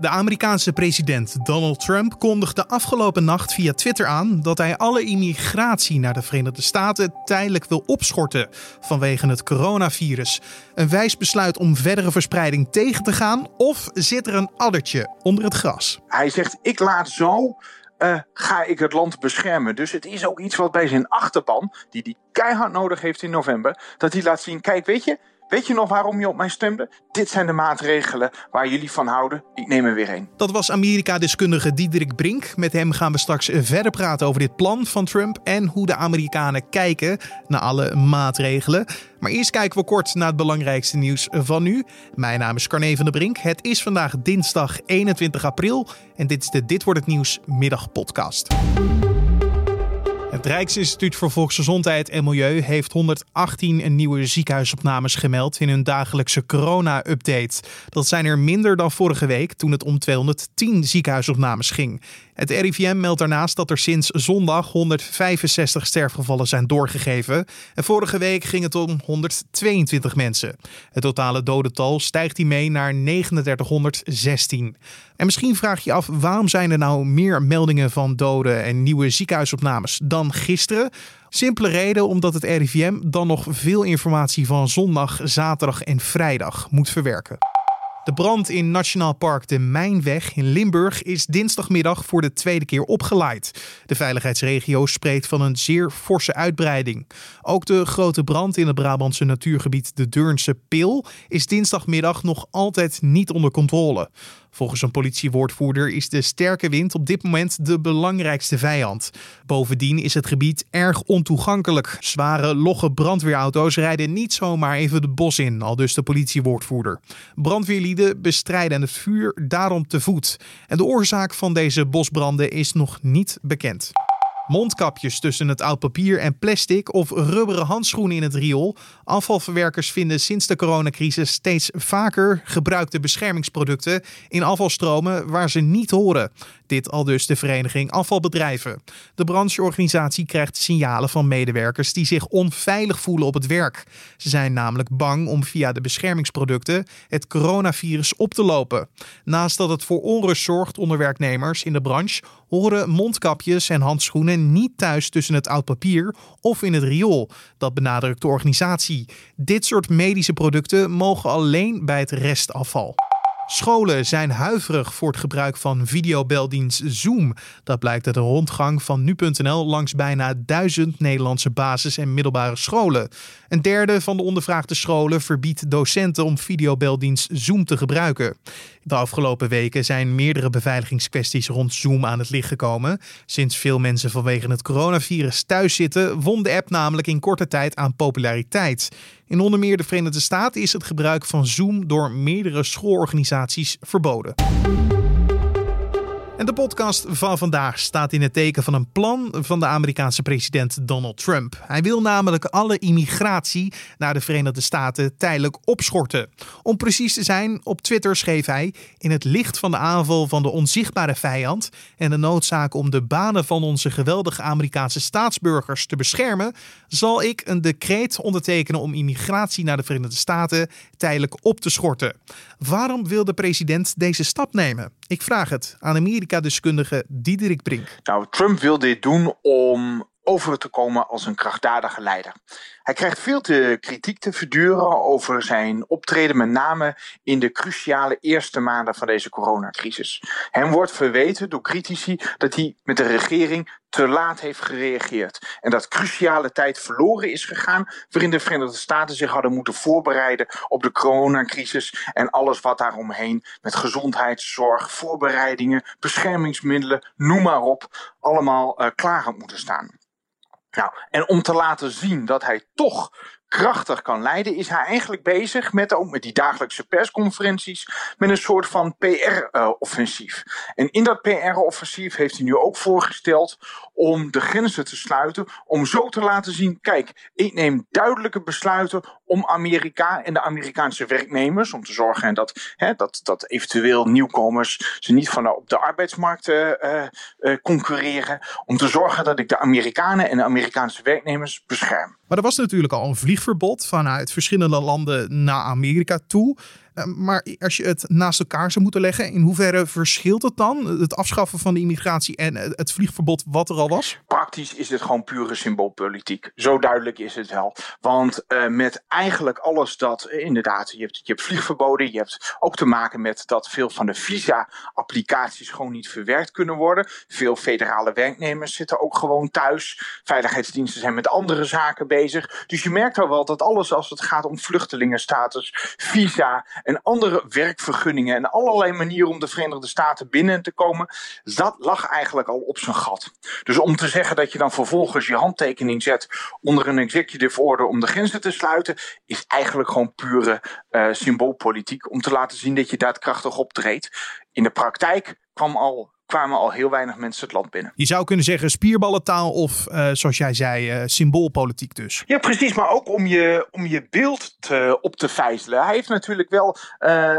De Amerikaanse president Donald Trump kondigde afgelopen nacht via Twitter aan dat hij alle immigratie naar de Verenigde Staten tijdelijk wil opschorten vanwege het coronavirus. Een wijs besluit om verdere verspreiding tegen te gaan of zit er een addertje onder het gras? Hij zegt: Ik laat zo uh, ga ik het land beschermen. Dus het is ook iets wat bij zijn achterban, die hij keihard nodig heeft in november, dat hij laat zien: kijk, weet je, Weet je nog waarom je op mij stemde? Dit zijn de maatregelen waar jullie van houden. Ik neem er weer een. Dat was Amerika-deskundige Diederik Brink. Met hem gaan we straks verder praten over dit plan van Trump en hoe de Amerikanen kijken naar alle maatregelen. Maar eerst kijken we kort naar het belangrijkste nieuws van nu. Mijn naam is Carne van der Brink. Het is vandaag dinsdag 21 april en dit is de Dit wordt het nieuws middagpodcast. Het Rijksinstituut voor Volksgezondheid en Milieu heeft 118 nieuwe ziekenhuisopnames gemeld in hun dagelijkse corona-update. Dat zijn er minder dan vorige week toen het om 210 ziekenhuisopnames ging. Het RIVM meldt daarnaast dat er sinds zondag 165 sterfgevallen zijn doorgegeven. En vorige week ging het om 122 mensen. Het totale dodental stijgt hiermee naar 3916. En misschien vraag je af waarom zijn er nou meer meldingen van doden en nieuwe ziekenhuisopnames dan gisteren? Simpele reden omdat het RIVM dan nog veel informatie van zondag, zaterdag en vrijdag moet verwerken. De brand in Nationaal Park de Mijnweg in Limburg is dinsdagmiddag voor de tweede keer opgeleid. De veiligheidsregio spreekt van een zeer forse uitbreiding. Ook de grote brand in het Brabantse natuurgebied de Deurnse Pil is dinsdagmiddag nog altijd niet onder controle. Volgens een politiewoordvoerder is de sterke wind op dit moment de belangrijkste vijand. Bovendien is het gebied erg ontoegankelijk. Zware, logge brandweerauto's rijden niet zomaar even de bos in, al dus de politiewoordvoerder. Brandweerlieden bestrijden het vuur daarom te voet. En de oorzaak van deze bosbranden is nog niet bekend. Mondkapjes tussen het oud papier en plastic of rubberen handschoenen in het riool. Afvalverwerkers vinden sinds de coronacrisis steeds vaker gebruikte beschermingsproducten in afvalstromen waar ze niet horen. Dit al dus de vereniging Afvalbedrijven. De brancheorganisatie krijgt signalen van medewerkers die zich onveilig voelen op het werk. Ze zijn namelijk bang om via de beschermingsproducten het coronavirus op te lopen. Naast dat het voor onrust zorgt onder werknemers in de branche, horen mondkapjes en handschoenen niet thuis tussen het oud papier of in het riool. Dat benadrukt de organisatie. Dit soort medische producten mogen alleen bij het restafval. Scholen zijn huiverig voor het gebruik van videobeldienst Zoom. Dat blijkt uit een rondgang van nu.nl langs bijna duizend Nederlandse basis- en middelbare scholen. Een derde van de ondervraagde scholen verbiedt docenten om videobeldienst Zoom te gebruiken. De afgelopen weken zijn meerdere beveiligingskwesties rond Zoom aan het licht gekomen. Sinds veel mensen vanwege het coronavirus thuis zitten, won de app namelijk in korte tijd aan populariteit. In onder meer de Verenigde Staten is het gebruik van Zoom door meerdere schoolorganisaties verboden. En de podcast van vandaag staat in het teken van een plan van de Amerikaanse president Donald Trump. Hij wil namelijk alle immigratie naar de Verenigde Staten tijdelijk opschorten. Om precies te zijn, op Twitter schreef hij: In het licht van de aanval van de onzichtbare vijand en de noodzaak om de banen van onze geweldige Amerikaanse staatsburgers te beschermen, zal ik een decreet ondertekenen om immigratie naar de Verenigde Staten tijdelijk op te schorten. Waarom wil de president deze stap nemen? Ik vraag het aan Amerika-deskundige Diederik Brink. Nou, Trump wil dit doen om over te komen als een krachtdadige leider. Hij krijgt veel te kritiek te verduren over zijn optreden, met name in de cruciale eerste maanden van deze coronacrisis. Hem wordt verweten door critici dat hij met de regering te laat heeft gereageerd. En dat cruciale tijd verloren is gegaan, waarin de Verenigde Staten zich hadden moeten voorbereiden op de coronacrisis en alles wat daaromheen met gezondheidszorg, voorbereidingen, beschermingsmiddelen, noem maar op, allemaal uh, klaar had moeten staan. Nou, en om te laten zien dat hij toch krachtig kan leiden, is hij eigenlijk bezig met ook met die dagelijkse persconferenties, met een soort van PR-offensief. en in dat PR-offensief heeft hij nu ook voorgesteld om de grenzen te sluiten, om zo te laten zien, kijk, ik neem duidelijke besluiten om Amerika en de Amerikaanse werknemers, om te zorgen dat, hè, dat, dat eventueel nieuwkomers ze niet van op de arbeidsmarkt uh, concurreren, om te zorgen dat ik de Amerikanen en de Amerikaanse werknemers bescherm. Maar er was natuurlijk al een vliegverbod vanuit verschillende landen naar Amerika toe. Maar als je het naast elkaar zou moeten leggen, in hoeverre verschilt het dan? Het afschaffen van de immigratie en het vliegverbod wat er al was? Praktisch is het gewoon pure symboolpolitiek. Zo duidelijk is het wel. Want met eigenlijk alles dat, inderdaad, je hebt, je hebt vliegverboden, je hebt ook te maken met dat veel van de visa-applicaties gewoon niet verwerkt kunnen worden. Veel federale werknemers zitten ook gewoon thuis. Veiligheidsdiensten zijn met andere zaken bezig. Dus je merkt al wel dat alles als het gaat om vluchtelingenstatus, visa en andere werkvergunningen en allerlei manieren om de Verenigde Staten binnen te komen, dat lag eigenlijk al op zijn gat. Dus om te zeggen dat je dan vervolgens je handtekening zet onder een executive order om de grenzen te sluiten, is eigenlijk gewoon pure uh, symboolpolitiek om te laten zien dat je daadkrachtig optreedt. In de praktijk kwam al kwamen al heel weinig mensen het land binnen. Je zou kunnen zeggen spierballentaal of, uh, zoals jij zei, uh, symboolpolitiek dus. Ja, precies. Maar ook om je, om je beeld te, op te vijzelen. Hij heeft natuurlijk wel... Uh,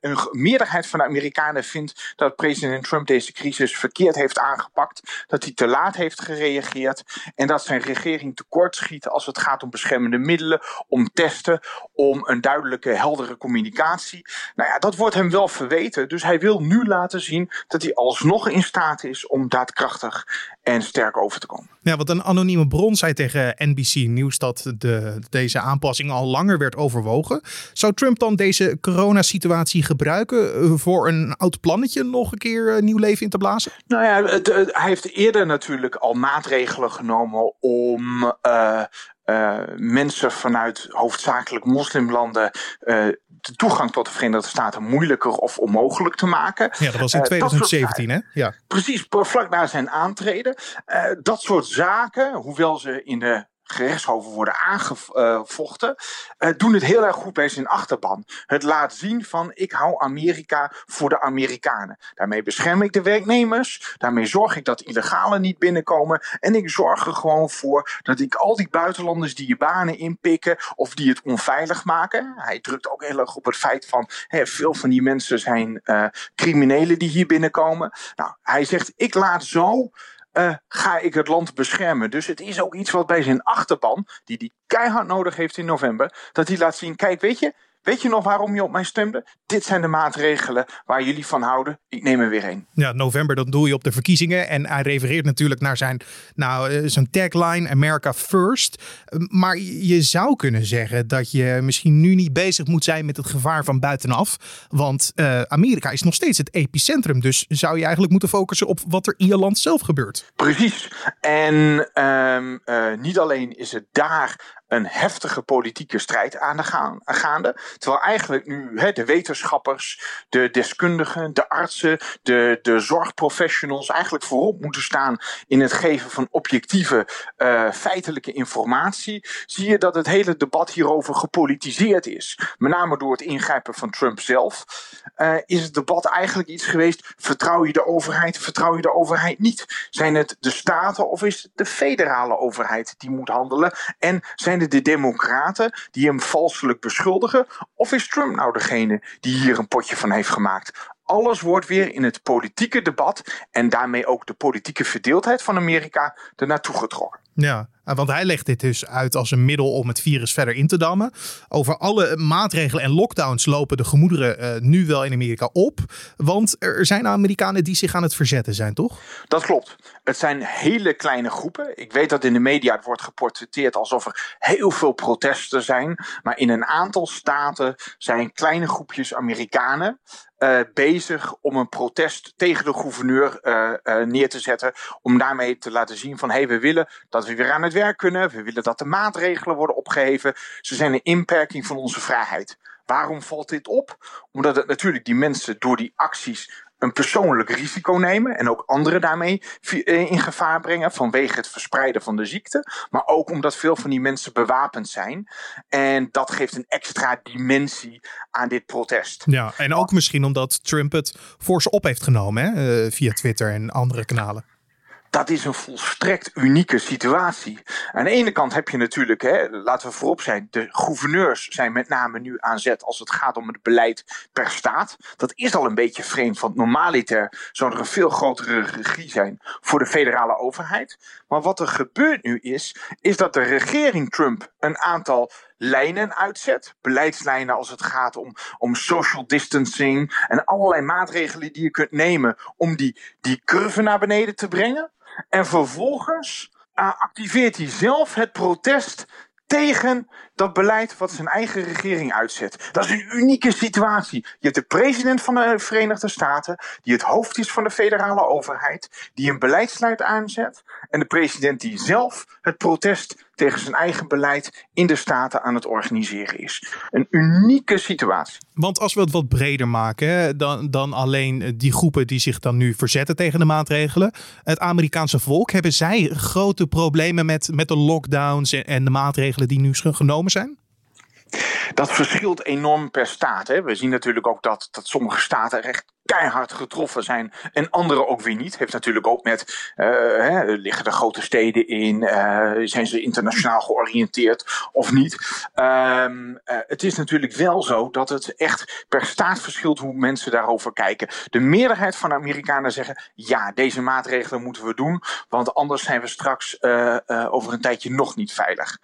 een meerderheid van de Amerikanen vindt dat president Trump deze crisis verkeerd heeft aangepakt. Dat hij te laat heeft gereageerd. En dat zijn regering tekortschiet als het gaat om beschermende middelen, om testen, om een duidelijke, heldere communicatie. Nou ja, dat wordt hem wel verweten. Dus hij wil nu laten zien dat hij als alsnog in staat is om daadkrachtig en sterk over te komen. Ja, want een anonieme bron zei tegen NBC Nieuws dat de, deze aanpassing al langer werd overwogen. Zou Trump dan deze coronasituatie gebruiken eh, voor een oud plannetje nog een keer eh, nieuw leven in te blazen? Nou ja, hij heeft eerder natuurlijk al maatregelen genomen om uh, uh, mensen vanuit hoofdzakelijk moslimlanden uh, de toegang tot de Verenigde Staten moeilijker of onmogelijk te maken. Ja, dat was in 2017, uh, hè? Ja. Precies, vlak na zijn aantreden. dat soort zaken, hoewel ze in de gerechtshoven worden aangevochten, uh, doen het heel erg goed bij zijn achterban. Het laat zien van ik hou Amerika voor de Amerikanen. Daarmee bescherm ik de werknemers, daarmee zorg ik dat illegalen niet binnenkomen en ik zorg er gewoon voor dat ik al die buitenlanders die je banen inpikken of die het onveilig maken. Hij drukt ook heel erg op het feit van veel van die mensen zijn uh, criminelen die hier binnenkomen. Nou, hij zegt ik laat zo uh, ga ik het land beschermen. Dus het is ook iets wat bij zijn achterban, die die keihard nodig heeft in november, dat hij laat zien: kijk, weet je, Weet je nog waarom je op mij stemde? Dit zijn de maatregelen waar jullie van houden. Ik neem er weer een. Ja, november, dat doe je op de verkiezingen. En hij refereert natuurlijk naar zijn, nou, eh, zijn tagline America First. Maar je zou kunnen zeggen dat je misschien nu niet bezig moet zijn met het gevaar van buitenaf. Want uh, Amerika is nog steeds het epicentrum. Dus zou je eigenlijk moeten focussen op wat er in je land zelf gebeurt. Precies. En um, uh, niet alleen is het daar een heftige politieke strijd aan de gaan, gaande. Terwijl eigenlijk nu de wetenschappers, de deskundigen, de artsen, de, de zorgprofessionals eigenlijk voorop moeten staan in het geven van objectieve uh, feitelijke informatie. Zie je dat het hele debat hierover gepolitiseerd is. Met name door het ingrijpen van Trump zelf. Uh, is het debat eigenlijk iets geweest: vertrouw je de overheid, vertrouw je de overheid niet? Zijn het de staten of is het de federale overheid die moet handelen? En zijn zijn het de Democraten die hem valselijk beschuldigen? Of is Trump nou degene die hier een potje van heeft gemaakt? Alles wordt weer in het politieke debat en daarmee ook de politieke verdeeldheid van Amerika ernaartoe getrokken. Ja, want hij legt dit dus uit als een middel om het virus verder in te dammen. Over alle maatregelen en lockdowns lopen de gemoederen uh, nu wel in Amerika op. Want er zijn Amerikanen die zich aan het verzetten zijn, toch? Dat klopt. Het zijn hele kleine groepen. Ik weet dat in de media het wordt geportretteerd alsof er heel veel protesten zijn. Maar in een aantal staten zijn kleine groepjes Amerikanen uh, bezig om een protest tegen de gouverneur neer te zetten. Om daarmee te laten zien van hé, hey, we willen dat we weer aan het werk kunnen. We willen dat de maatregelen worden opgeheven. Ze zijn een inperking van onze vrijheid. Waarom valt dit op? Omdat het natuurlijk die mensen door die acties een persoonlijk risico nemen en ook anderen daarmee eh, in gevaar brengen vanwege het verspreiden van de ziekte. Maar ook omdat veel van die mensen bewapend zijn. En dat geeft een extra dimensie aan dit protest. Ja, en ook misschien omdat Trump het voor ze op heeft genomen hè? Uh, via Twitter en andere kanalen dat is een volstrekt unieke situatie. Aan de ene kant heb je natuurlijk, hè, laten we voorop zijn, de gouverneurs zijn met name nu aan zet als het gaat om het beleid per staat. Dat is al een beetje vreemd, want normaliter zou er een veel grotere regie zijn voor de federale overheid. Maar wat er gebeurt nu is, is dat de regering Trump een aantal lijnen uitzet. Beleidslijnen als het gaat om, om social distancing en allerlei maatregelen die je kunt nemen om die, die curve naar beneden te brengen. En vervolgens uh, activeert hij zelf het protest tegen dat beleid wat zijn eigen regering uitzet. Dat is een unieke situatie. Je hebt de president van de Verenigde Staten, die het hoofd is van de federale overheid, die een beleidsluit aanzet, en de president die zelf het protest tegen zijn eigen beleid in de Staten aan het organiseren is. Een unieke situatie. Want als we het wat breder maken dan, dan alleen die groepen die zich dan nu verzetten tegen de maatregelen. Het Amerikaanse volk, hebben zij grote problemen met, met de lockdowns en de maatregelen die nu genomen zijn? Dat verschilt enorm per staat. Hè. We zien natuurlijk ook dat, dat sommige staten echt keihard getroffen zijn en andere ook weer niet. Heeft natuurlijk ook met, uh, hè, liggen er grote steden in, uh, zijn ze internationaal georiënteerd of niet. Um, uh, het is natuurlijk wel zo dat het echt per staat verschilt hoe mensen daarover kijken. De meerderheid van de Amerikanen zeggen, ja, deze maatregelen moeten we doen, want anders zijn we straks over een tijdje nog niet veilig.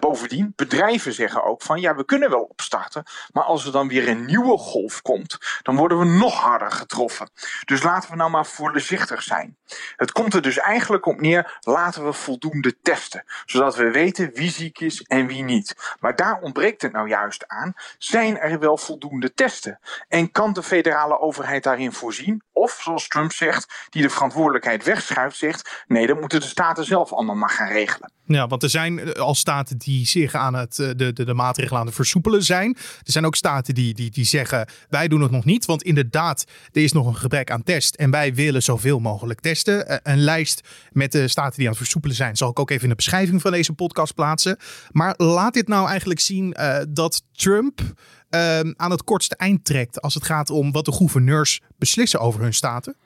bovendien, bedrijven zeggen ook van, ja, we kunnen wel opstarten, maar als er dan weer een nieuwe golf komt, dan worden we nog harder getroffen. Dus laten we nou maar voorzichtig zijn. Het komt er dus eigenlijk op neer, laten we voldoende testen. Zodat we weten wie ziek is en wie niet. Maar daar ontbreekt het nou juist aan. Zijn er wel voldoende testen? En kan de federale overheid daarin voorzien? Of, zoals Trump zegt, die de verantwoordelijkheid wegschuift, zegt: nee, dat moeten de staten zelf allemaal maar gaan regelen. Ja, want er zijn eh, al staten die zich aan het, eh, de, de, de maatregelen aan het versoepelen zijn. Er zijn ook staten die, die, die zeggen: wij doen het nog niet. Want inderdaad, er is nog een gebrek aan test. En wij willen zoveel mogelijk testen. Eh, een lijst met de staten die aan het versoepelen zijn, zal ik ook even in de beschrijving van deze podcast plaatsen. Maar laat dit nou eigenlijk zien uh, dat Trump Ehm, aan het kortste eind trekt als het gaat om wat de gouverneurs beslissen over hun staten?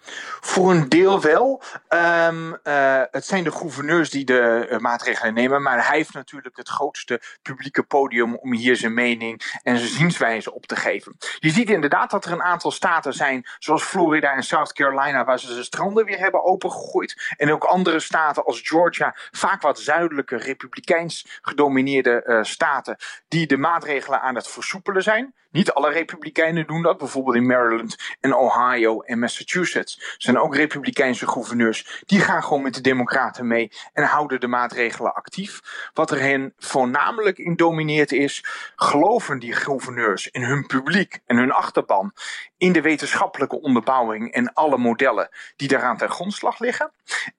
Voor een deel wel. Um, uh, het zijn de gouverneurs die de uh, maatregelen nemen, maar hij heeft natuurlijk het grootste publieke podium om hier zijn mening en zijn zienswijze op te geven. Je ziet inderdaad dat er een aantal staten zijn, zoals Florida en South Carolina, waar ze de stranden weer hebben opengegooid. En ook andere staten als Georgia, vaak wat zuidelijke, republikeins gedomineerde uh, staten, die de maatregelen aan het versoepelen zijn. Niet alle republikeinen doen dat. Bijvoorbeeld in Maryland en Ohio en Massachusetts zijn ook republikeinse gouverneurs. Die gaan gewoon met de democraten mee en houden de maatregelen actief. Wat er hen voornamelijk in domineert is, geloven die gouverneurs in hun publiek en hun achterban in de wetenschappelijke onderbouwing en alle modellen die daaraan ten grondslag liggen.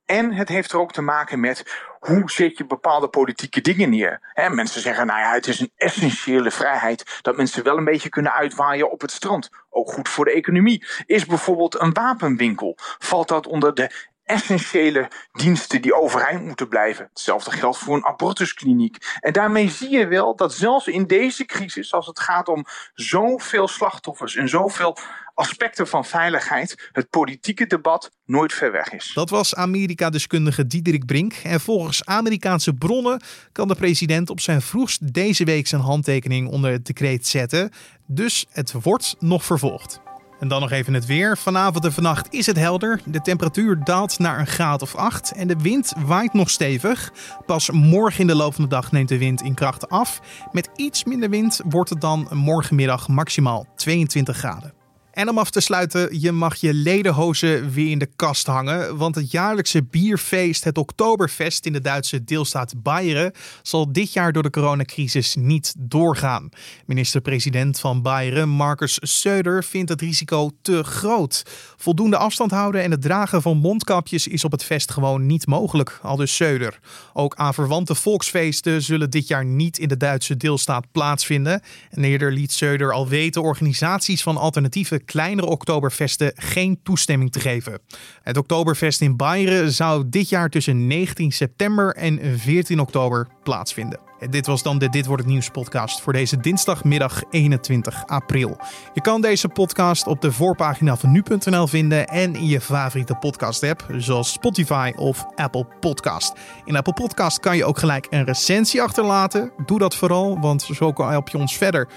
En het heeft er ook te maken met hoe zet je bepaalde politieke dingen neer. Mensen zeggen, nou ja, het is een essentiële vrijheid dat mensen wel een beetje kunnen uitwaaien op het strand. Ook goed voor de economie. Is bijvoorbeeld een wapenwinkel, valt dat onder de essentiële diensten die overeind moeten blijven. Hetzelfde geldt voor een abortuskliniek. En daarmee zie je wel dat zelfs in deze crisis, als het gaat om zoveel slachtoffers en zoveel aspecten van veiligheid, het politieke debat nooit ver weg is. Dat was Amerika-deskundige Diederik Brink. En volgens Amerikaanse bronnen kan de president op zijn vroegst deze week zijn handtekening onder het decreet zetten. Dus het wordt nog vervolgd. En dan nog even het weer. Vanavond en vannacht is het helder. De temperatuur daalt naar een graad of 8 en de wind waait nog stevig. Pas morgen in de loop van de dag neemt de wind in kracht af. Met iets minder wind wordt het dan morgenmiddag maximaal 22 graden. En om af te sluiten, je mag je lederhozen weer in de kast hangen. Want het jaarlijkse bierfeest, het Oktoberfest in de Duitse deelstaat Bayern, zal dit jaar door de coronacrisis niet doorgaan. Minister-president van Bayern, Marcus Söder, vindt het risico te groot. Voldoende afstand houden en het dragen van mondkapjes is op het fest gewoon niet mogelijk, aldus Söder. Ook aan verwante volksfeesten zullen dit jaar niet in de Duitse deelstaat plaatsvinden. En eerder liet Söder al weten organisaties van alternatieve kleinere Oktoberfesten geen toestemming te geven. Het Oktoberfest in Bayern zou dit jaar tussen 19 september en 14 oktober plaatsvinden. Dit was dan de Dit wordt het nieuws podcast voor deze dinsdagmiddag 21 april. Je kan deze podcast op de voorpagina van nu.nl vinden en in je favoriete podcast app zoals Spotify of Apple Podcast. In Apple Podcast kan je ook gelijk een recensie achterlaten. Doe dat vooral, want zo help je ons verder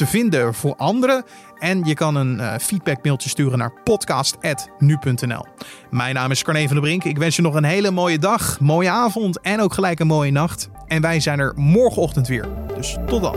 te vinden voor anderen. En je kan een uh, feedbackmailtje sturen naar podcast.nu.nl. Mijn naam is Carne van der Brink. Ik wens je nog een hele mooie dag, mooie avond en ook gelijk een mooie nacht. En wij zijn er morgenochtend weer. Dus tot dan.